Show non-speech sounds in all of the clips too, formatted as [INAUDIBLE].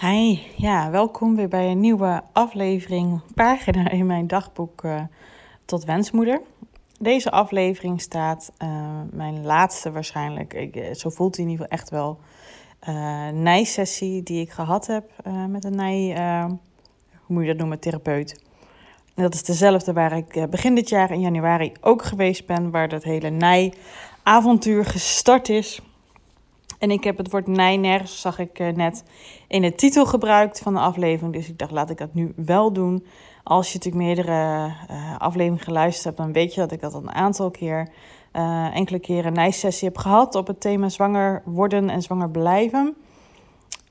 Hi, ja, welkom weer bij een nieuwe aflevering, pagina in mijn dagboek uh, tot wensmoeder. Deze aflevering staat uh, mijn laatste waarschijnlijk, ik, eh, zo voelt hij in ieder geval echt wel, uh, nijsessie die ik gehad heb met een nij, hoe moet je dat noemen, therapeut. dat is dezelfde waar ik begin dit jaar in januari ook geweest ben, waar dat hele nij-avontuur gestart is. En ik heb het woord nee nergens, zag ik eh, net, in de titel gebruikt van de aflevering. Dus ik dacht, laat ik dat nu wel doen. Als je natuurlijk meerdere uh, afleveringen geluisterd hebt, dan weet je dat ik dat een aantal keer, uh, enkele keren een nijsessie heb gehad op het thema zwanger worden en zwanger blijven.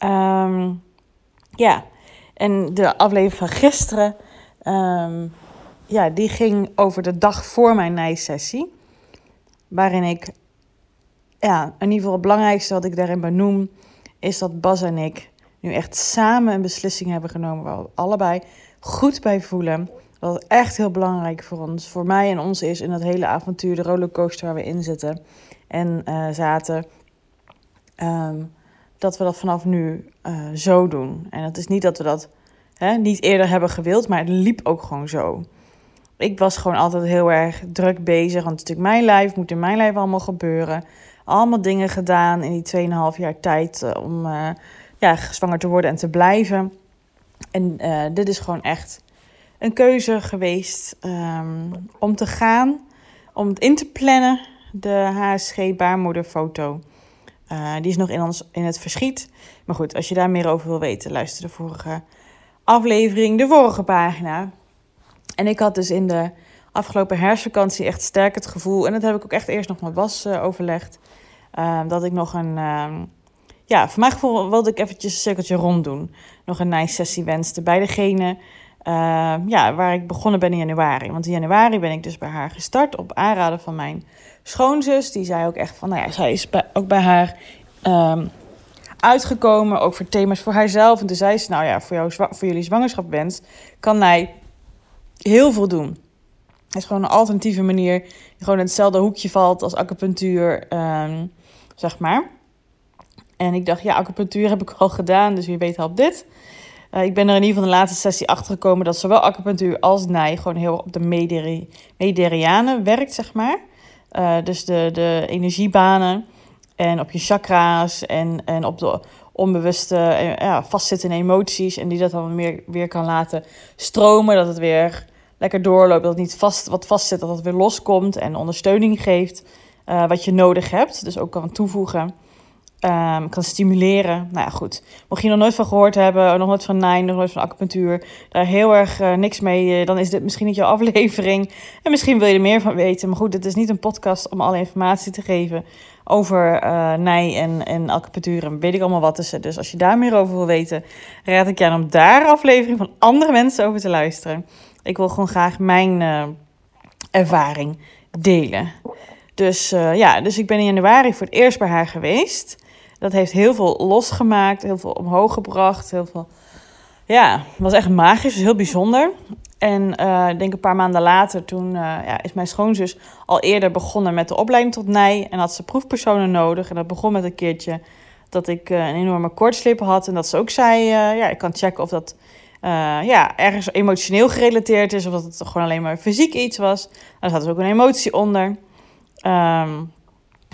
Um, ja, en de aflevering van gisteren, um, ja, die ging over de dag voor mijn nijsessie. Waarin ik ja, in ieder geval het belangrijkste wat ik daarin benoem, is dat Bas en ik nu echt samen een beslissing hebben genomen waar we allebei goed bij voelen. Dat het echt heel belangrijk voor ons, voor mij en ons is in dat hele avontuur, de rollercoaster waar we in zitten en uh, zaten. Um, dat we dat vanaf nu uh, zo doen. En het is niet dat we dat hè, niet eerder hebben gewild, maar het liep ook gewoon zo. Ik was gewoon altijd heel erg druk bezig, want het is natuurlijk mijn lijf, moet in mijn lijf allemaal gebeuren allemaal dingen gedaan in die 2,5 jaar tijd uh, om uh, ja, zwanger te worden en te blijven. En uh, dit is gewoon echt een keuze geweest um, om te gaan, om het in te plannen, de HSG-baarmoederfoto. die is nog in, ons, in het verschiet. Maar goed, als je daar meer over wil weten, luister de vorige aflevering, de vorige pagina. En ik had dus in de afgelopen herfstvakantie echt sterk het gevoel, en dat heb ik ook echt eerst nog met Bas overlegd, Ehm, dat ik nog een. Ehm, ja, voor mijn gevoel wilde ik eventjes een cirkeltje rond doen. Nog een nice sessie wenste bij degene ehm, ja, waar ik begonnen ben in januari. Want in januari ben ik dus bij haar gestart op aanraden van mijn schoonzus. Die zei ook echt van, nou ja, zij is ook bij haar uitgekomen. Ook voor thema's voor haarzelf. En toen zei ze, nou ja, voor, jou, voor jullie zwangerschapwens kan hij heel veel doen. Het is gewoon een alternatieve manier. Die gewoon in hetzelfde hoekje valt als acupunctuur zeg maar. En ik dacht, ja, acupunctuur heb ik al gedaan, dus wie weet helpt dit. Uh, ik ben er in ieder geval de laatste sessie achter gekomen dat zowel acupunctuur als nij gewoon heel op de mederi werkt, zeg maar. Uh, dus de, de energiebanen en op je chakra's en, en op de onbewuste uh, ja, vastzittende emoties. En die dat dan meer, weer kan laten stromen, dat het weer lekker doorloopt, dat het niet vast, wat vastzit, dat het weer loskomt en ondersteuning geeft. Uh, wat je nodig hebt. Dus ook kan toevoegen. Um, kan stimuleren. Nou ja, goed. Mocht je nog nooit van gehoord hebben, nog nooit van Nine, nog nooit van acupunctuur, daar heel erg uh, niks mee, uh, dan is dit misschien niet jouw [LAUGHS] aflevering. En misschien wil je er meer van weten. Maar goed, dit is niet een podcast om alle informatie te geven over uh, nij en, en acupunctuur en weet ik allemaal wat is. Dus als je daar meer over wil weten, raad ik je aan om daar aflevering van andere mensen over te luisteren. Ik wil gewoon graag mijn ervaring delen. Dus uh, ja, dus ik ben in januari voor het eerst bij haar geweest. Dat heeft heel veel losgemaakt, heel veel omhoog gebracht. Heel veel, ja, was echt magisch, heel bijzonder. En uh, ik denk een paar maanden later, toen uh, ja, is mijn schoonzus al eerder begonnen met de opleiding tot nij. En had ze proefpersonen nodig. En dat begon met een keertje dat ik een enorme kortslip had. En dat ze ook zei, ja, ik kan checken of dat ja, ergens emotioneel gerelateerd is. Of dat het gewoon alleen maar fysiek iets was. Nou, daar zat dus ook een emotie onder. Um,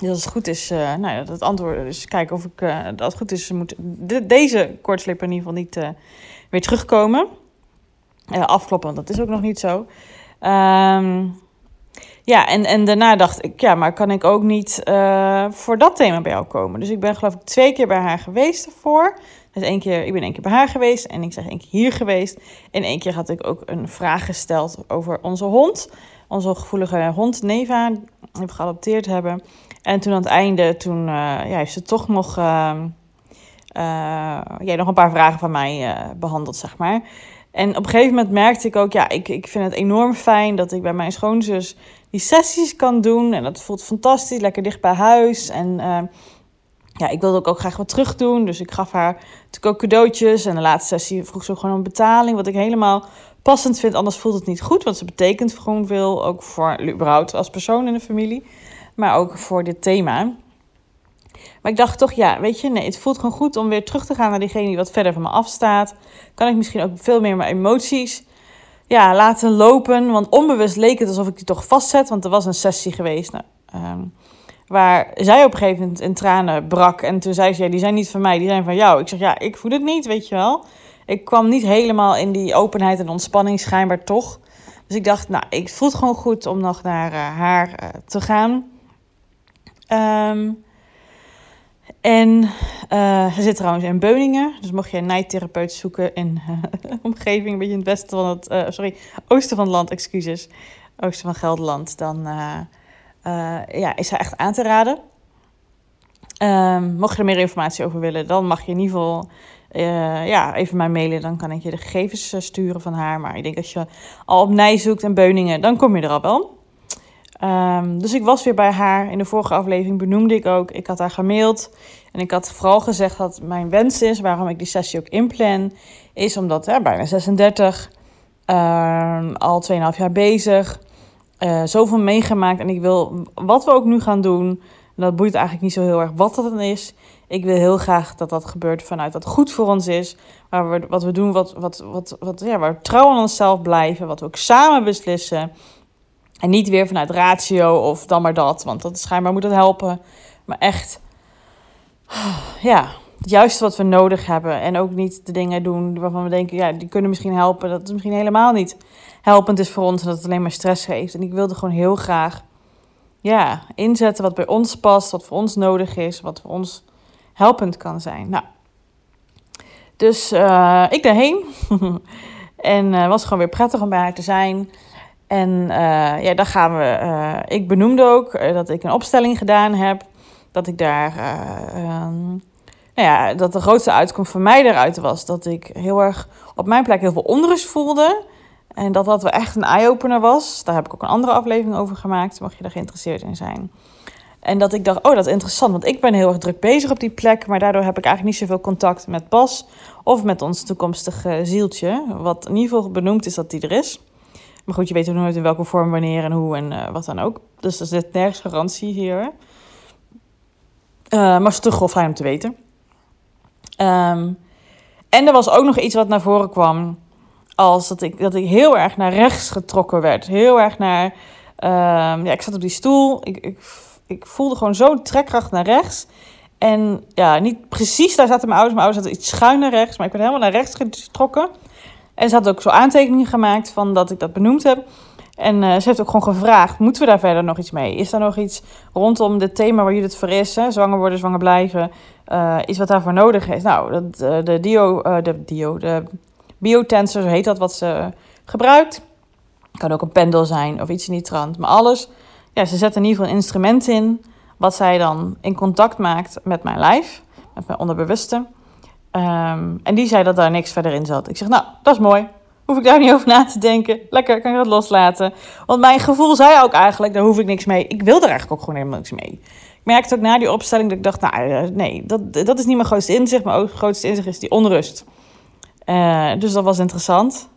dus het goed is, uh, nou ja, dat antwoord. Dus kijken of ik uh, dat goed is. Moet de, deze kortslip in ieder geval niet uh, weer terugkomen. afkloppen, want dat is ook nog niet zo. Um, ja, en, en daarna dacht ik, ja, maar kan ik ook niet voor dat thema bij jou komen? Dus ik ben geloof ik twee keer bij haar geweest ervoor. Dus één keer, ik ben één keer bij haar geweest en ik zeg één keer hier geweest. En één keer had ik ook een vraag gesteld over onze hond onze gevoelige hond Neva we geadopteerd hebben. En toen aan het einde, toen uh, ja, heeft ze toch nog, uh, nog een paar vragen van mij behandeld, zeg maar. En op een gegeven moment merkte ik ook, ja, ik, ik vind het enorm fijn dat ik bij mijn schoonzus die sessies kan doen. En dat voelt fantastisch, lekker dicht bij huis. En ja, ik wilde ook, ook graag wat terug doen. Dus ik gaf haar natuurlijk ook cadeautjes. En de laatste sessie vroeg ze ook gewoon een betaling. Wat ik helemaal passend vind, anders voelt het niet goed. Want ze betekent gewoon veel, ook voor überhaupt als persoon in de familie. Maar ook voor dit thema. Maar ik dacht toch, ja, weet je, nee, het voelt gewoon goed om weer terug te gaan naar diegene die wat verder van me afstaat. Kan ik misschien ook veel meer mijn emoties ja, laten lopen. Want onbewust leek het alsof ik die toch vastzet. Want er was een sessie geweest nou, ehm, waar zij op een gegeven moment in tranen brak. En toen zei ze, ja, die zijn niet van mij, die zijn van jou. Ik zeg, ja, ik voel het niet, weet je wel. Ik kwam niet helemaal in die openheid en ontspanning, schijnbaar toch. Dus ik dacht, nou, ik voel het gewoon goed om nog naar uh, haar uh, te gaan. Um, en uh, ze zit trouwens in Beuningen. Dus mocht je een nijtherapeut zoeken in [LAUGHS] omgeving, een beetje in het westen van het, sorry, oosten van het land, excuses, oosten van Gelderland, dan ja, is hij echt aan te raden. Um, mocht je er meer informatie over willen, dan mag je in ieder geval ja, even mij mailen. Dan kan ik je de gegevens sturen van haar. Maar ik denk als je al op Nij zoekt en Beuningen, dan kom je er al wel. Um, dus ik was weer bij haar. In de vorige aflevering benoemde ik ook. Ik had haar gemaild. En ik had vooral gezegd dat mijn wens is, waarom ik die sessie ook inplan, is omdat ja, bijna 36, uh, al 2,5 jaar bezig, uh, zoveel meegemaakt. En ik wil, wat we ook nu gaan doen, en dat boeit eigenlijk niet zo heel erg wat dat dan is. Ik wil heel graag dat dat gebeurt vanuit wat goed voor ons is. Waar we, wat we doen, wat, wat, wat, wat, ja, waar we trouw aan onszelf blijven. Wat we ook samen beslissen. En niet weer vanuit ratio of dan maar dat, want dat schijnbaar moet het helpen. Maar echt, ja, het juiste wat we nodig hebben. En ook niet de dingen doen waarvan we denken, ja, die kunnen misschien helpen. Dat het misschien helemaal niet helpend is voor ons en dat het alleen maar stress geeft. En ik wilde gewoon heel graag, ja, inzetten wat bij ons past, wat voor ons nodig is, wat voor ons helpend kan zijn. Nou, dus uh, ik daarheen. [LAUGHS] en uh, was gewoon weer prettig om bij haar te zijn. En uh, ja, dan gaan we. Ik benoemde ook dat ik een opstelling gedaan heb. Dat ik daar. Um, nou ja, dat de grootste uitkomst voor mij eruit was dat ik heel erg op mijn plek heel veel onrust voelde. En dat dat wel echt een eye-opener was. Daar heb ik ook een andere aflevering over gemaakt, mocht je daar geïnteresseerd in zijn. En dat ik dacht, oh, dat is interessant, want ik ben heel erg druk bezig op die plek. Maar daardoor heb ik eigenlijk niet zoveel contact met Bas of met ons toekomstige zieltje. Wat in ieder geval benoemd is dat die er is. Maar goed, je weet ook nooit in welke vorm, wanneer en hoe en uh, wat dan ook. Dus er zit nergens garantie hier. Uh, maar het is toch wel fijn om te weten. Um, en er was ook nog iets wat naar voren kwam. Als dat ik, dat ik heel erg naar rechts getrokken werd. Heel erg naar... Um, ja, ik zat op die stoel. Ik, ik, ik voelde gewoon zo'n trekkracht naar rechts. En ja, niet precies daar zaten mijn ouders. Mijn ouders zaten iets schuin naar rechts. Maar ik werd helemaal naar rechts getrokken. En ze had ook zo aantekeningen gemaakt van dat ik dat benoemd heb. En uh, ze heeft ook gewoon gevraagd, moeten we daar verder nog iets mee? Is er nog iets rondom dit thema waar jullie het voor is? Hè? Zwanger worden, zwanger blijven. Uh, iets wat daarvoor nodig is? Nou, dat, uh, de Dio, de Dio, de biotensor, zo heet dat wat ze gebruikt. Kan ook een pendel zijn of iets in die trant. Maar alles, ja, ze zet in ieder geval een instrument in... wat zij dan in contact maakt met mijn lijf, met mijn onderbewuste... Um, en die zei dat daar niks verder in zat. Ik zeg, nou, dat is mooi. Hoef ik daar niet over na te denken. Lekker, kan ik dat loslaten. Want mijn gevoel zei ook eigenlijk, daar hoef ik niks mee. Ik wil er eigenlijk ook gewoon helemaal niks mee. Ik merkte ook na die opstelling dat ik dacht, nou, eh, nee, dat, dat is niet mijn grootste inzicht. Mijn grootste inzicht is die onrust. Uh, dus dat was interessant.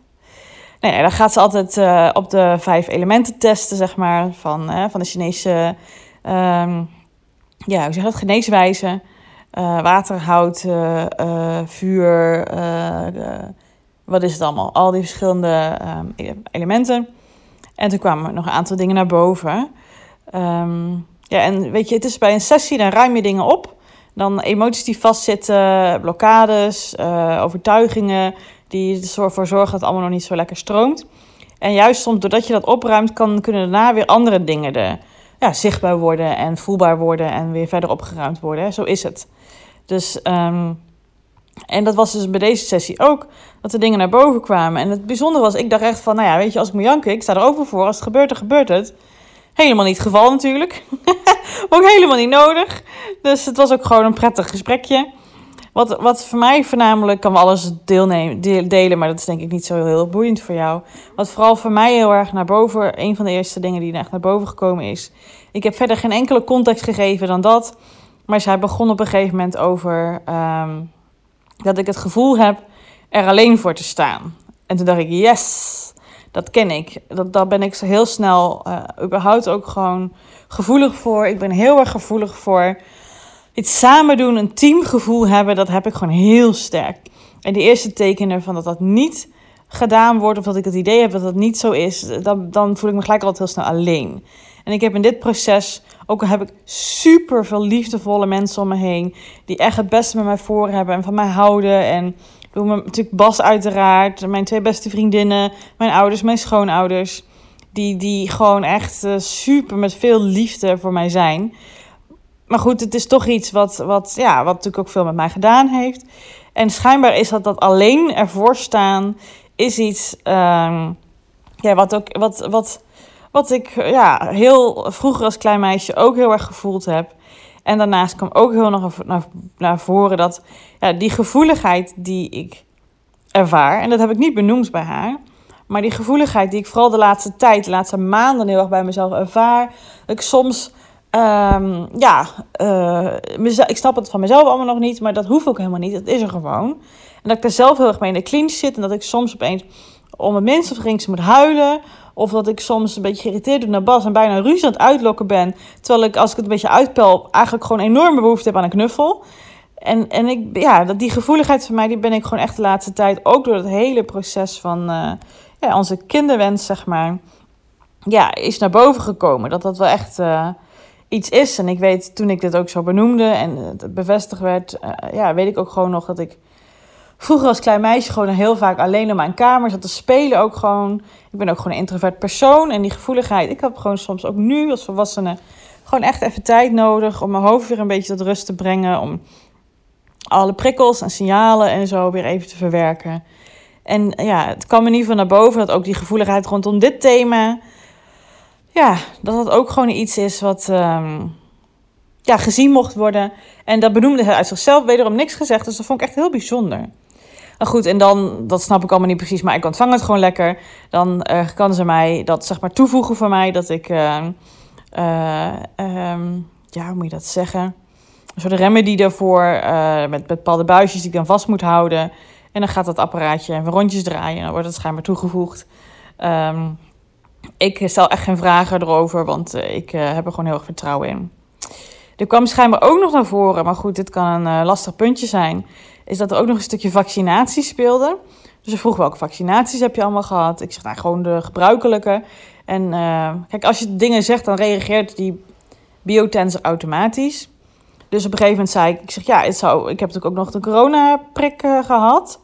Nee, dan gaat ze altijd uh, op de vijf elementen testen, zeg maar, van, uh, van de Chinese, um, ja, hoe zeg dat, geneeswijze. Uh, water, hout, vuur, wat is het allemaal? Al die verschillende um, elementen. En toen kwamen nog een aantal dingen naar boven. Um, ja, en weet je, het is bij een sessie, dan ruim je dingen op. Dan emoties die vastzitten, blokkades, overtuigingen, die ervoor zorgen dat het allemaal nog niet zo lekker stroomt. En juist soms, doordat je dat opruimt, kan, kunnen daarna weer andere dingen de, ja, zichtbaar worden en voelbaar worden en weer verder opgeruimd worden. Zo is het. Dus, um, en dat was dus bij deze sessie ook, dat de dingen naar boven kwamen. En het bijzondere was, ik dacht echt van, nou ja, weet je, als ik moet janken, ik sta er open voor. Als het gebeurt, dan gebeurt het. Helemaal niet het geval natuurlijk. [LAUGHS] ook helemaal niet nodig. Dus het was ook gewoon een prettig gesprekje. Wat, wat voor mij voornamelijk, kan we alles deelnemen, delen, maar dat is denk ik niet zo heel boeiend voor jou. Wat vooral voor mij heel erg naar boven, een van de eerste dingen die echt naar boven gekomen is. Ik heb verder geen enkele context gegeven dan dat. Maar zij begon op een gegeven moment over um, dat ik het gevoel heb er alleen voor te staan. En toen dacht ik, yes, dat ken ik. Dat, daar ben ik zo heel snel, uh, überhaupt ook gewoon gevoelig voor. Ik ben heel erg gevoelig voor iets samen doen, een teamgevoel hebben, dat heb ik gewoon heel sterk. En de eerste tekenen van dat dat niet gedaan wordt, of dat ik het idee heb dat dat niet zo is, dan, dan voel ik me gelijk altijd heel snel alleen. En ik heb in dit proces, ook al heb ik super veel liefdevolle mensen om me heen, die echt het beste met mij voor hebben en van mij houden. En doe me natuurlijk Bas uiteraard, mijn twee beste vriendinnen, mijn ouders, mijn schoonouders. Die, die gewoon echt uh, super met veel liefde voor mij zijn. Maar goed, het is toch iets wat, wat, ja, wat natuurlijk ook veel met mij gedaan heeft. En schijnbaar is dat dat alleen ervoor staan, is iets um, ja, wat, ook, wat, wat, wat ik ja, heel vroeger als klein meisje ook heel erg gevoeld heb. En daarnaast kwam ook heel nog naar, naar voren dat ja, die gevoeligheid die ik ervaar, en dat heb ik niet benoemd bij haar, maar die gevoeligheid die ik vooral de laatste tijd, de laatste maanden heel erg bij mezelf ervaar, dat ik soms Um, ja, uh, ik snap het van mezelf allemaal nog niet, maar dat hoeft ook helemaal niet. Dat is er gewoon. En dat ik er zelf heel erg mee in de clinch zit en dat ik soms opeens om het minste of moet huilen. Of dat ik soms een beetje geïrriteerd doe naar Bas en bijna ruzie aan het uitlokken ben. Terwijl ik, als ik het een beetje uitpel, eigenlijk gewoon enorme behoefte heb aan een knuffel. En, en ik, ja, dat die gevoeligheid van mij, die ben ik gewoon echt de laatste tijd, ook door het hele proces van uh, ja, onze kinderwens, zeg maar, ja, is naar boven gekomen. Dat dat wel echt... Uh, iets is. En ik weet, toen ik dit ook zo benoemde en het bevestigd werd, uh, ja, weet ik ook gewoon nog dat ik vroeger als klein meisje gewoon heel vaak alleen in mijn kamer zat te spelen. Ook gewoon, ik ben ook gewoon een introvert persoon en die gevoeligheid. Ik heb gewoon soms ook nu als volwassene gewoon echt even tijd nodig om mijn hoofd weer een beetje tot rust te brengen. Om alle prikkels en signalen en zo weer even te verwerken. En ja, het kwam in ieder geval naar boven dat ook die gevoeligheid rondom dit thema ja, dat het ook gewoon iets is wat um, ja, gezien mocht worden. En dat benoemde hij uit zichzelf wederom niks gezegd. Dus dat vond ik echt heel bijzonder. Nou goed, en dan, dat snap ik allemaal niet precies, maar ik ontvang het gewoon lekker. Dan uh, kan ze mij dat zeg maar toevoegen voor mij, dat ik, uh, uh, um, ja, hoe moet je dat zeggen? Een soort remedie daarvoor, met, met bepaalde buisjes die ik dan vast moet houden. En dan gaat dat apparaatje even rondjes draaien en dan wordt het schijnbaar toegevoegd. Um, ik stel echt geen vragen erover, want eh, ik uh, heb er gewoon heel erg vertrouwen in. Er kwam schijnbaar ook nog naar voren, maar goed, dit kan een uh, lastig puntje zijn. Is dat er ook nog een stukje vaccinatie speelde. Dus ze vroeg welke vaccinaties heb je allemaal gehad? Ik zeg nou gewoon de gebruikelijke. En kijk, als je dingen zegt, dan reageert die biotensor automatisch. Dus op een gegeven moment zei ik, ik zeg ja, het zou, ik heb natuurlijk ook nog de coronaprik gehad.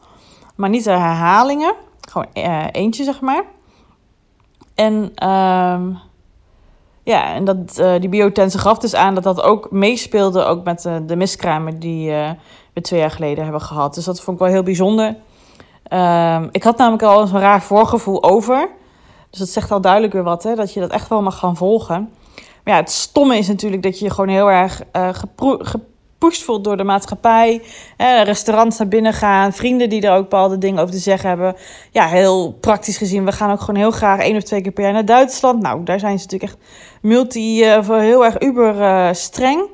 Maar niet de herhalingen. Gewoon eentje, zeg maar. En, um, ja, en dat, uh, die biotense gaf dus aan dat dat ook meespeelde ook met uh, de miskramen die uh, we twee jaar geleden hebben gehad. Dus dat vond ik wel heel bijzonder. Um, ik had namelijk al een raar voorgevoel over. Dus dat zegt al duidelijk weer wat, hè, dat je dat echt wel mag gaan volgen. Maar ja, het stomme is natuurlijk dat je gewoon heel erg gepro gepusht voelt door de maatschappij. Eh, restaurants naar binnen gaan, vrienden die er ook bepaalde dingen over te zeggen hebben. Ja, heel praktisch gezien, we gaan ook gewoon heel graag één of twee keer per jaar naar Duitsland. Nou, daar zijn ze natuurlijk echt multi, uh, heel erg uber uh, streng.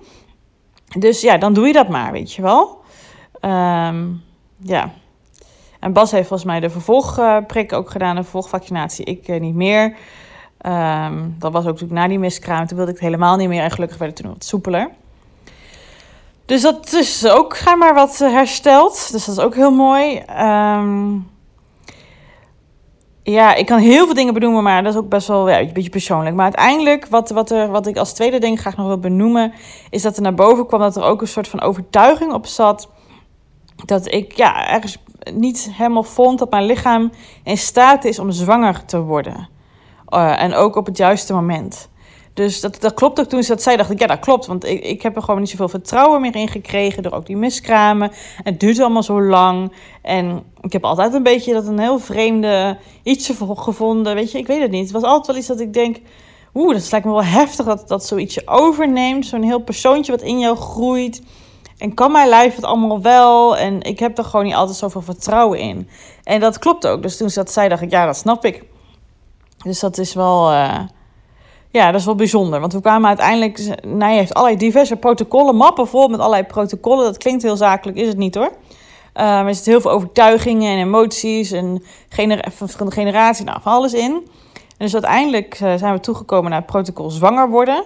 Dus ja, dan doe je dat maar, weet je wel. Um, ja. En Bas heeft volgens mij de vervolgprik ook gedaan, de vervolgvaccinatie. Ik uh, niet meer. Um, dat was ook natuurlijk na die miskraam. Toen wilde ik het helemaal niet meer. En gelukkig werd het toen wat soepeler. Dus dat is ook maar wat hersteld. Dus dat is ook heel mooi. Um, ja, ik kan heel veel dingen benoemen, maar dat is ook best wel ja, een beetje persoonlijk. Maar uiteindelijk, wat, wat, er, wat ik als tweede ding graag nog wil benoemen, is dat er naar boven kwam dat er ook een soort van overtuiging op zat. Dat ik ja, ergens niet helemaal vond dat mijn lichaam in staat is om zwanger te worden. Uh, en ook op het juiste moment. Dus dat, dat klopt ook toen ze dat zei, dacht ik, ja, dat klopt. Want ik, ik heb er gewoon niet zoveel vertrouwen meer in gekregen door ook die miskramen. Het duurt allemaal zo lang. En ik heb altijd een beetje dat een heel vreemde ietsje gevonden. Weet je, ik weet het niet. Het was altijd wel iets dat ik denk, oeh, dat lijkt me wel heftig dat dat zoietsje overneemt. Zo'n heel persoontje wat in jou groeit. En kan mijn lijf het allemaal wel? En ik heb er gewoon niet altijd zoveel vertrouwen in. En dat klopt ook. Dus toen ze dat zei, dacht ik, ja, dat snap ik. Dus dat is wel... Uh, ja, dat is wel bijzonder. Want we kwamen uiteindelijk... Nou, je heeft allerlei diverse protocollen, mappen vol met allerlei protocollen. Dat klinkt heel zakelijk, is het niet hoor. Uh, er zitten heel veel overtuigingen en emoties en genera verschillende generaties, nou, van alles in. En dus uiteindelijk uh, zijn we toegekomen naar het protocol zwanger worden.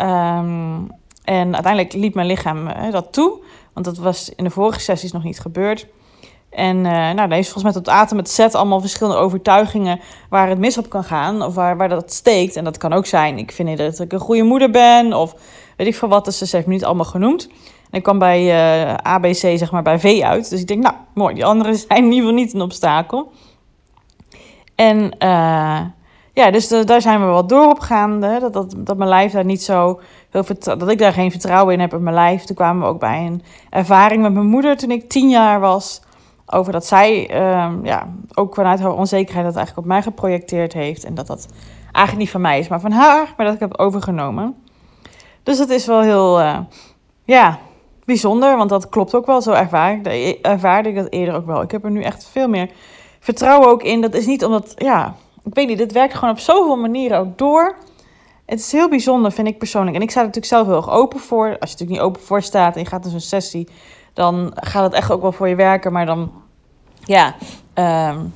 Um, En uiteindelijk liet mijn lichaam dat toe. Want dat was in de vorige sessies nog niet gebeurd. En uh, nou, dan heeft volgens mij tot atem het set allemaal verschillende overtuigingen waar het mis op kan gaan. Of waar, waar dat steekt. En dat kan ook zijn, ik vind dat ik een goede moeder ben. Of weet ik veel wat. Dus ze heeft me niet allemaal genoemd. En ik kwam bij uh, eh, ABC, zeg maar, bij V uit. Dus ik denk, nou, mooi. Die anderen [LAUGHS] zijn in ieder geval niet een obstakel. En uh, ja, dus daar zijn we wat door op gaande. Dat, dat, dat mijn lijf daar niet zo heel dat ik daar geen vertrouwen in heb in mijn lijf. Toen kwamen we ook bij een ervaring met mijn moeder toen ik tien jaar was. Over dat zij um, ja, ook vanuit haar onzekerheid dat eigenlijk op mij geprojecteerd heeft. En dat dat eigenlijk niet van mij is, maar van haar. Maar dat ik heb overgenomen. Dus het is wel heel, uh, ja, bijzonder. Want dat klopt ook wel. Zo ervaar ik, ervaarde ik dat eerder ook wel. Ik heb er nu echt veel meer vertrouwen ook in. Dat is niet omdat, ja, ik weet niet, dit werkt gewoon op zoveel manieren ook door. Het is heel bijzonder, vind ik persoonlijk. En ik sta er natuurlijk zelf heel erg open voor. Als je natuurlijk niet open voor staat en je gaat naar zo'n sessie, dan gaat het echt ook wel voor je werken. Maar dan, ja, um,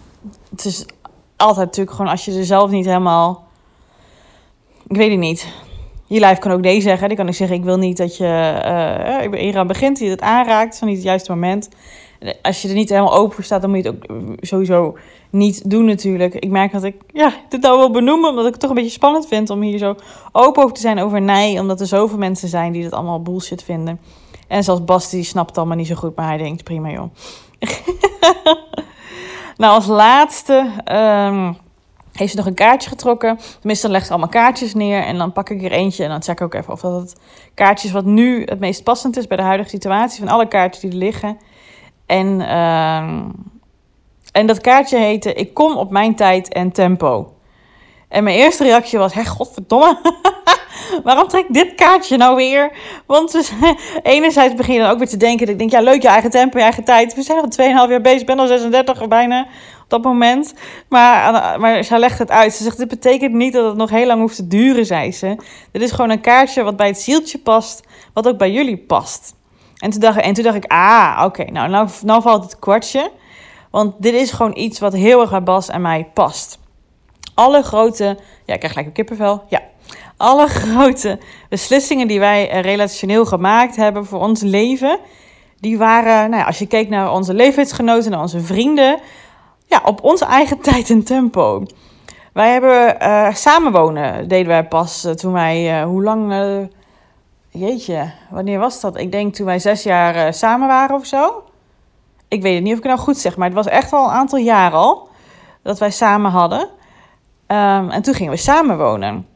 het is altijd natuurlijk gewoon als je er zelf niet helemaal. Ik weet het niet. Je lijf kan ook nee zeggen. Die kan ik zeggen: Ik wil niet dat je. Uh, ik ben begint, die het aanraakt. Is niet het juiste moment als je er niet helemaal open voor staat, dan moet je het ook sowieso niet doen natuurlijk. Ik merk dat ik ja, dit nou wil benoemen, omdat ik het toch een beetje spannend vind om hier zo open over te zijn over nee. Omdat er zoveel mensen zijn die het allemaal bullshit vinden. En zelfs Bas, die snapt het allemaal niet zo goed, maar hij denkt, prima joh. [LAUGHS] nou, als laatste um, heeft ze nog een kaartje getrokken. Tenminste, dan legt ze allemaal kaartjes neer en dan pak ik er eentje en dan check ik ook even of dat het kaartje is wat nu het meest passend is bij de huidige situatie. Van alle kaartjes die er liggen. En, uh, en dat kaartje heette Ik kom op mijn tijd en tempo. En mijn eerste reactie was: Hé, godverdomme. [LAUGHS] [LAUGHS] Waarom trek ik dit kaartje nou weer? Want dus, [LAUGHS] enerzijds begin je dan ook weer te denken. Ik denk, ja, leuk, je eigen tempo, je eigen tijd. We zijn al 2,5 jaar bezig. Ik ben al 36 bijna op dat moment. Maar, maar zij legt het uit. Ze zegt, dit betekent niet dat het nog heel lang hoeft te duren, zei ze. Dit is gewoon een kaartje wat bij het zieltje past. Wat ook bij jullie past. En toen dacht, en toen dacht ik, ah, oké, nou, nou, nou valt het kwartje. Want dit is gewoon iets wat heel erg bij Bas en mij past. Alle grote, ja, ik krijg gelijk een kippenvel, ja. Alle grote beslissingen die wij relationeel gemaakt hebben voor ons leven, die waren, nou ja, als je keek naar onze leeftijdsgenoten, naar onze vrienden, ja, op onze eigen [LAUGHS] tijd en tempo. Wij hebben uh, samenwonen, deden wij pas uh, toen wij, hoe lang, Jeetje, wanneer was dat? Ik denk toen wij zes jaar samen waren of zo. Ik weet het niet of ik het nou goed zeg, maar het was echt al een aantal jaar al dat wij samen hadden. Um, en toen gingen we samen wonen.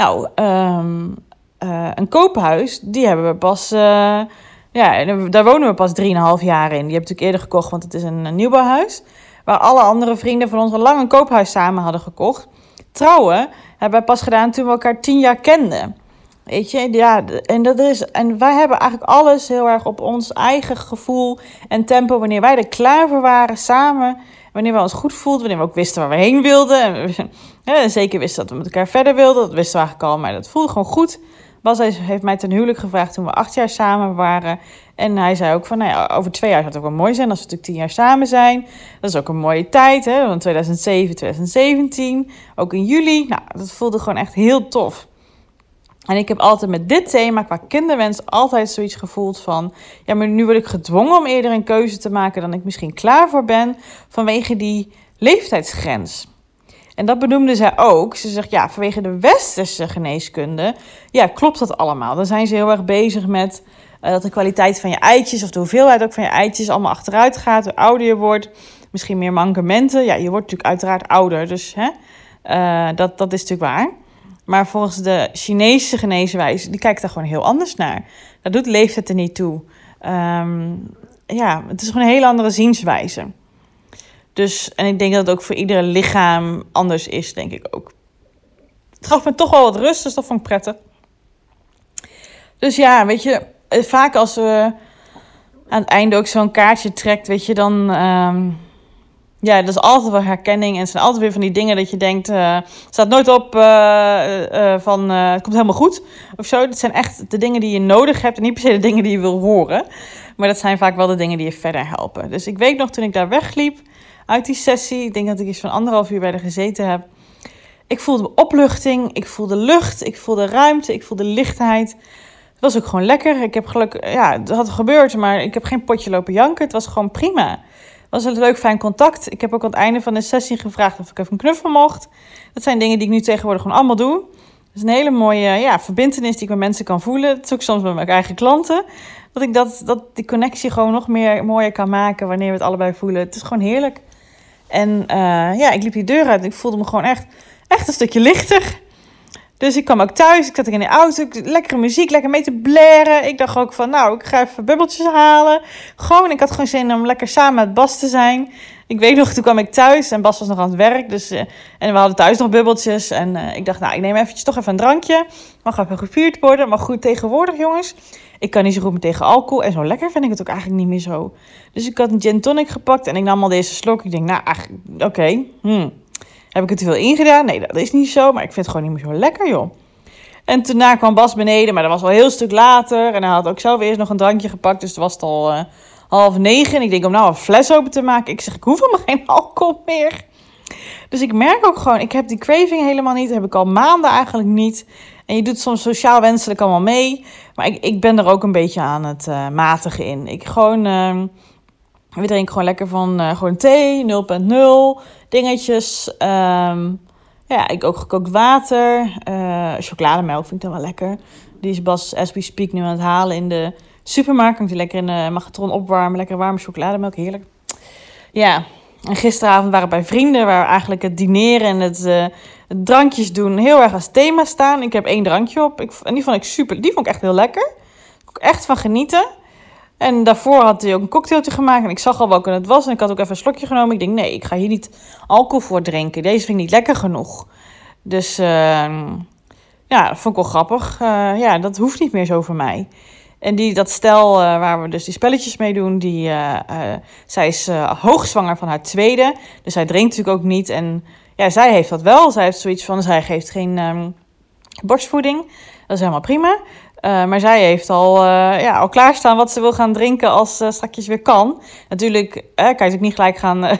Nou, um, uh, een koophuis, die hebben we pas. Uh, ja, daar wonen we pas 3,5 jaar in. Die heb ik natuurlijk eerder gekocht, want het is een, een nieuwbouwhuis. Waar alle andere vrienden van ons al lang een koophuis samen hadden gekocht. Trouwen hebben wij pas gedaan toen we elkaar 10 jaar kenden. Weet je, ja, en, dat is, en wij hebben eigenlijk alles heel erg op ons eigen gevoel en tempo. Wanneer wij er klaar voor waren samen. Wanneer we ons goed voelden. Wanneer we ook wisten waar we heen wilden. En [LAUGHS] zeker wisten dat we met elkaar verder wilden. Dat wisten we eigenlijk al, maar dat voelde gewoon goed. Bas heeft mij ten huwelijk gevraagd toen we acht jaar samen waren. En hij zei ook van, nou ja, over twee jaar zou het ook wel mooi zijn als we natuurlijk tien jaar samen zijn. Dat is ook een mooie tijd, hè, van 2007, 2017. Ook in juli. Nou, dat voelde gewoon echt heel tof. En ik heb altijd met dit thema qua kinderwens altijd zoiets gevoeld van... ja, maar nu word ik gedwongen om eerder een keuze te maken dan ik misschien klaar voor ben... vanwege die leeftijdsgrens. En dat benoemde zij ook. Ze zegt, ja, vanwege de westerse geneeskunde... ja, klopt dat allemaal. Dan zijn ze heel erg bezig met uh, dat de kwaliteit van je eitjes... of de hoeveelheid ook van je eitjes allemaal achteruit gaat... hoe ouder je wordt, misschien meer mankementen. Ja, je wordt natuurlijk uiteraard ouder, dus hè, uh, dat, dat is natuurlijk waar... Maar volgens de Chinese geneeswijze, die kijkt daar gewoon heel anders naar. Dat doet leeftijd er niet toe. Um, ja, het is gewoon een hele andere zienswijze. Dus, en ik denk dat het ook voor iedere lichaam anders is, denk ik ook. Het gaf me toch wel wat rust, dus dat vond ik prettig. Dus ja, weet je, eh, vaak als we aan het einde ook zo'n kaartje trekt, weet je, dan... Um, ja, dat is altijd wel herkenning. En het zijn altijd weer van die dingen dat je denkt... Uh, staat nooit op uh, uh, van het komt helemaal goed of zo. Dat zijn echt de dingen die je nodig hebt en niet per se de dingen die je wil horen. Maar dat zijn vaak wel de dingen die je verder helpen. Dus ik weet nog toen ik daar wegliep uit die sessie... ik denk dat ik iets van anderhalf uur bij de gezeten heb... ik voelde opluchting, ik voelde lucht, ik voelde ruimte, ik voelde lichtheid... Het was ook gewoon lekker. Ik heb geluk, ja, het had gebeurd, maar ik heb geen potje lopen janken. Het was gewoon prima. Was een leuk, fijn contact. Ik heb ook aan het einde van de sessie gevraagd of ik even een knuffel mocht. Dat zijn dingen die ik nu tegenwoordig gewoon allemaal doe. Het is een hele mooie ja, verbindenis die ik met mensen kan voelen. Het is ook soms met mijn eigen klanten. Dat ik dat, dat die connectie gewoon nog meer mooier kan maken wanneer we het allebei voelen. Het is gewoon heerlijk. En uh, ja, ik liep die deur uit en ik voelde me gewoon echt, echt een stukje lichter. Dus ik kwam ook thuis, ik zat in de auto, lekkere muziek, lekker mee te blaren. Ik dacht ook van, nou, ik ga even bubbeltjes halen. Gewoon, ik had gewoon zin om lekker samen met Bas te zijn. Ik weet nog, toen kwam ik thuis en Bas was nog aan het werk. Dus, uh, en we hadden thuis nog bubbeltjes. En uh, ik dacht, nou, ik neem eventjes toch even een drankje. Mag even gevierd worden. Maar goed, tegenwoordig, jongens, ik kan niet zo goed met tegen alcohol. En zo lekker vind ik het ook eigenlijk niet meer zo. Dus ik had een gin tonic gepakt en ik nam al deze slok. Ik denk, nou, oké, okay, hmm. Heb ik er te veel ingedaan? Nee, dat is niet zo. Maar ik vind het gewoon niet meer zo lekker, joh. En daarna kwam Bas beneden, maar dat was al een heel stuk later. En hij had ook zelf eerst nog een drankje gepakt. Dus het was het al uh, half negen. En ik denk om nou een fles open te maken. Ik zeg, ik hoef helemaal [LAUGHS] geen alcohol meer. Dus ik merk ook gewoon, ik heb die craving helemaal niet. Dat heb ik al maanden eigenlijk niet. En je doet soms sociaal wenselijk allemaal mee. Maar ik, ik ben er ook een beetje aan het uh, matigen in. Ik gewoon... Uh, we drinken gewoon lekker van uh, gewoon thee, 0.0, dingetjes. Um, ja, ik ook gekookt water. Uh, chocolademelk vind ik dan wel lekker. Die is Bas, as speak, nu aan het halen in de supermarkt. Kan ik die lekker in de magnetron opwarmen. Lekker warme chocolademelk, heerlijk. Ja, en gisteravond waren we bij vrienden... waar eigenlijk het dineren en het, uh, het, drankjes doen heel erg als thema staan. Ik heb één drankje op. Ik, en die vond ik super. Die vond ik echt heel lekker. Ik echt van genieten. En daarvoor had hij ook een cocktailtje gemaakt. En ik zag al welke het was. En ik had ook even een slokje genomen. Ik denk, nee, ik ga hier niet alcohol voor drinken. Deze vind ik niet lekker genoeg. Dus uh, ja, dat vond ik wel grappig. Uh, ja, dat hoeft niet meer zo voor mij. En die, dat stel uh, waar we dus die spelletjes mee doen, die, zij is hoogzwanger van haar tweede. Dus zij drinkt natuurlijk ook niet. En ja, zij heeft dat wel. Zij heeft zoiets van, zij geeft geen um, borstvoeding. Dat is helemaal prima. Uh, maar zij heeft al, uh, ja, al klaarstaan wat ze wil gaan drinken als uh, straks weer kan. Natuurlijk kan je natuurlijk niet gelijk gaan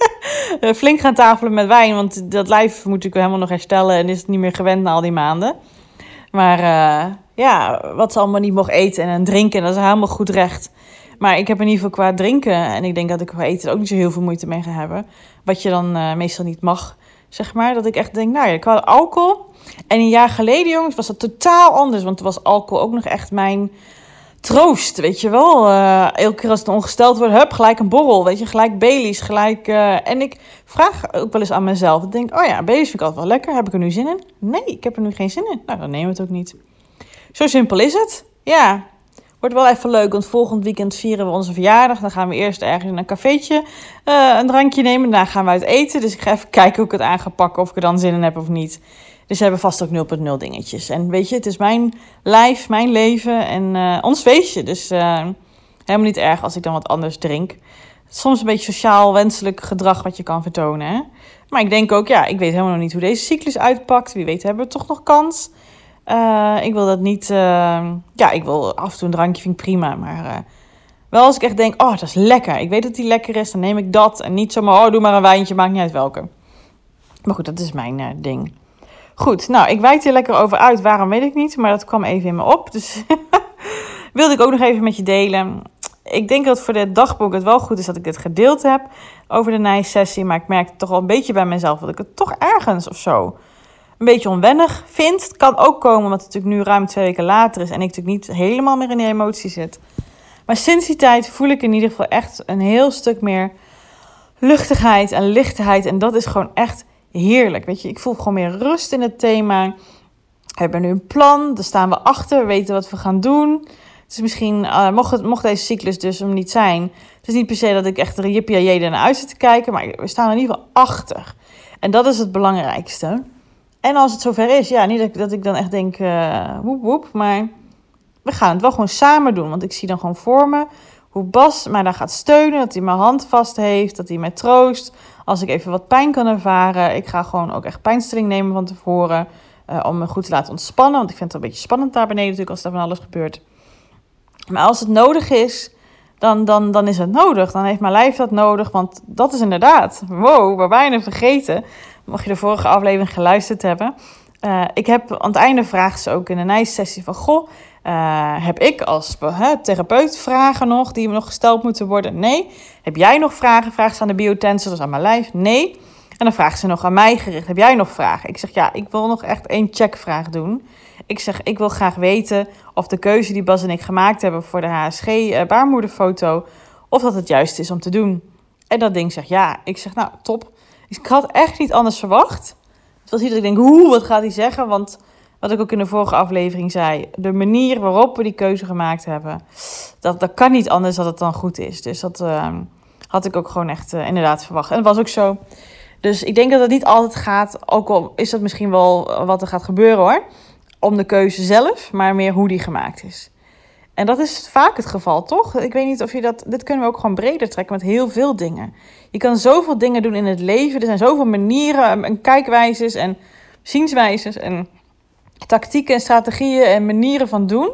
[LAUGHS] flink gaan tafelen met wijn. Want dat lijf moet natuurlijk helemaal nog herstellen en is het niet meer gewend na al die maanden. Maar ja, wat ze allemaal niet mocht eten en drinken, dat is helemaal goed recht. Maar ik heb in ieder geval qua drinken, en ik denk dat ik qua eten ook niet zo heel veel moeite mee ga hebben. Wat je dan meestal niet mag, zeg maar. Dat ik echt denk, nou ja, qua alcohol en een jaar geleden, jongens, was dat totaal anders. Want toen was alcohol ook nog echt mijn troost, weet je wel. Uh, elke keer als het ongesteld wordt, hup, gelijk een borrel, weet je. Gelijk Baileys, gelijk... Uh, en ik vraag ook wel eens aan mezelf. Ik denk, oh ja, Baileys vind ik altijd wel lekker. Heb ik er nu zin in? Nee, ik heb er nu geen zin in. Nou, dan nemen we het ook niet. Zo simpel is het. Ja, wordt wel even leuk, want volgend weekend vieren we onze verjaardag. Dan gaan we eerst ergens in een cafeetje uh, een drankje nemen. Daarna gaan we uit eten. Dus ik ga even kijken hoe ik het aan ga pakken, of ik er dan zin in heb of niet. Dus ze hebben vast ook 0.0 dingetjes. En weet je, het is mijn lijf, mijn leven en uh, ons feestje. Dus uh, helemaal niet erg als ik dan wat anders drink. Soms een beetje sociaal wenselijk gedrag wat je kan vertonen. Hè? Maar ik denk ook, ja, ik weet helemaal nog niet hoe deze cyclus uitpakt. Wie weet hebben we toch nog kans. Uh, ik wil dat niet... ja, ik wil af en toe een drankje, vind ik prima. Maar wel als ik echt denk, oh, dat is lekker. Ik weet dat die lekker is, dan neem ik dat. En niet zomaar, oh, doe maar een wijntje, maakt niet uit welke. Maar goed, dat is mijn ding. Goed, nou, ik wijk hier lekker over uit. Waarom weet ik niet, maar dat kwam even in me op. Dus [LAUGHS] wilde ik ook nog even met je delen. Ik denk dat voor dit dagboek het wel goed is dat ik dit gedeeld heb over de nijsessie. Maar ik merk toch wel een beetje bij mezelf dat ik het toch ergens of zo een beetje onwennig vind. Het kan ook komen omdat het natuurlijk nu ruim twee weken later is en ik natuurlijk niet helemaal meer in die emotie zit. Maar sinds die tijd voel ik in ieder geval echt een heel stuk meer luchtigheid en lichtheid. En dat is gewoon echt heerlijk. Weet je, ik voel gewoon meer rust in het thema. We hebben nu een plan, daar staan we achter, we weten wat we gaan doen. Dus misschien, uh, mocht, mocht deze cyclus dus hem niet zijn, het is niet per se dat ik echt er jippie jede naar uit zit te kijken, maar we staan in ieder geval achter. En dat is het belangrijkste. En als het zover is, ja, niet dat ik, dat ik dan echt denk, uh, woep woep, maar we gaan het wel gewoon samen doen. Want ik zie dan gewoon voor me hoe Bas mij daar gaat steunen, dat hij mijn hand vast heeft, dat hij mij troost, als ik even wat pijn kan ervaren. Ik ga gewoon ook echt pijnstilling nemen van tevoren. Uh, om me goed te laten ontspannen. Want ik vind het een beetje spannend daar beneden natuurlijk als er van alles gebeurt. Maar als het nodig is, dan, dan, dan is het nodig. Dan heeft mijn lijf dat nodig. Want dat is inderdaad, wow, we bijna vergeten. Mag je de vorige aflevering geluisterd hebben. Uh, ik heb aan het einde vragen ze ook in een sessie van... Goh, uh, heb ik als therapeut vragen nog die nog gesteld moeten worden? Nee. Heb jij nog vragen? Vragen ze aan de biotensor, dus aan mijn lijf? Nee. En dan vragen ze nog aan mij gericht. Heb jij nog vragen? Ik zeg ja, ik wil nog echt één checkvraag doen. Ik zeg, ik wil graag weten of de keuze die Bas en ik gemaakt hebben voor de HSG-baarmoederfoto, eh, of dat het juist is om te doen. En dat ding zegt ja. Ik zeg, nou, top. Ik had echt niet anders verwacht. Het was iedereen denk, hoe, wat gaat hij zeggen? Want wat ik ook in de vorige aflevering zei, de manier waarop we die keuze gemaakt hebben, dat, dat kan niet anders dat het dan goed is. Dus dat uh, had ik ook gewoon echt uh, inderdaad verwacht. En dat was ook zo. Dus ik denk dat het niet altijd gaat, ook al is dat misschien wel wat er gaat gebeuren hoor, om de keuze zelf, maar meer hoe die gemaakt is. En dat is vaak het geval, toch? Ik weet niet of je dat. Dit kunnen we ook gewoon breder trekken met heel veel dingen. Je kan zoveel dingen doen in het leven. Er zijn zoveel manieren en kijkwijzes en zienswijzes en tactieken en strategieën en manieren van doen.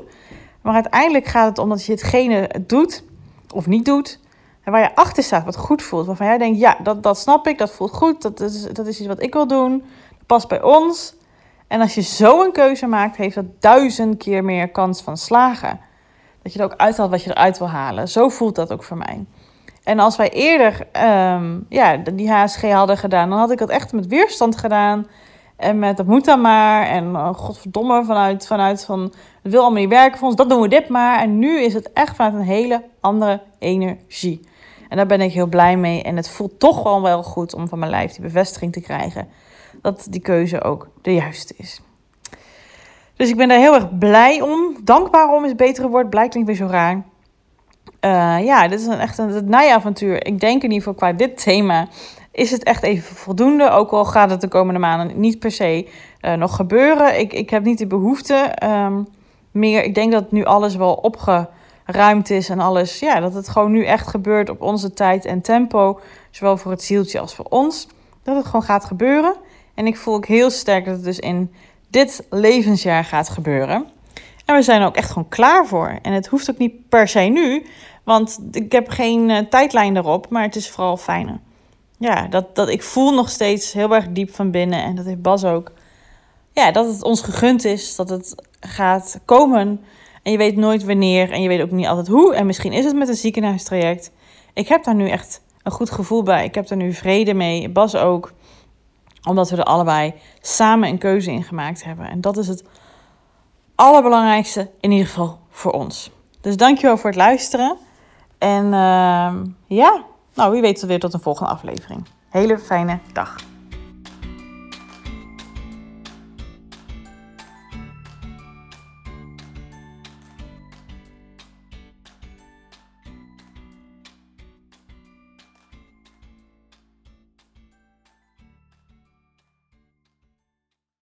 Maar uiteindelijk gaat het om dat je hetgene doet of niet doet. En waar je achter staat, wat goed voelt. Waarvan jij denkt, ja, dat, dat snap ik, dat voelt goed. Dat is, dat is iets wat ik wil doen. Dat past bij ons. En als je zo een keuze maakt, heeft dat duizend keer meer kans van slagen. Dat je er ook uithaalt wat je eruit wil halen. Zo voelt dat ook voor mij. En als wij eerder um, ja, die HSG hadden gedaan, dan had ik dat echt met weerstand gedaan. En met dat moet dan maar. En uh, godverdomme, vanuit, vanuit van het wil allemaal niet werken voor ons, dat doen we dit maar. En nu is het echt vanuit een hele andere energie. En daar ben ik heel blij mee. En het voelt toch wel wel goed om van mijn lijf die bevestiging te krijgen. Dat die keuze ook de juiste is. Dus ik ben daar heel erg blij om. Dankbaar om is het betere woord. Blij klinkt weer zo raar. Uh, ja, dit is een, echt een, het nijavontuur. Ik denk in ieder geval qua dit thema is het echt even voldoende. Ook al gaat het de komende maanden niet per se uh, nog gebeuren. Ik, ik heb niet de behoefte um, meer. Ik denk dat nu alles wel opgeruimd is en alles. Ja, dat het gewoon nu echt gebeurt op onze tijd en tempo. Zowel voor het zieltje als voor ons. Dat het gewoon gaat gebeuren. En ik voel ook heel sterk dat het dus in dit levensjaar gaat gebeuren. En we zijn er ook echt gewoon klaar voor. En het hoeft ook niet per se nu, want ik heb geen uh, tijdlijn erop, maar het is vooral fijner. Ja, dat, dat ik voel nog steeds heel erg diep van binnen en dat heeft Bas ook. Ja, dat het ons gegund is, dat het gaat komen. En je weet nooit wanneer en je weet ook niet altijd hoe. En misschien is het met een ziekenhuistraject. Ik heb daar nu echt een goed gevoel bij. Ik heb er nu vrede mee. Bas ook omdat we er allebei samen een keuze in gemaakt hebben. En dat is het allerbelangrijkste, in ieder geval voor ons. Dus dankjewel voor het luisteren. En uh, ja, nou wie weet weer tot een volgende aflevering. Hele fijne dag.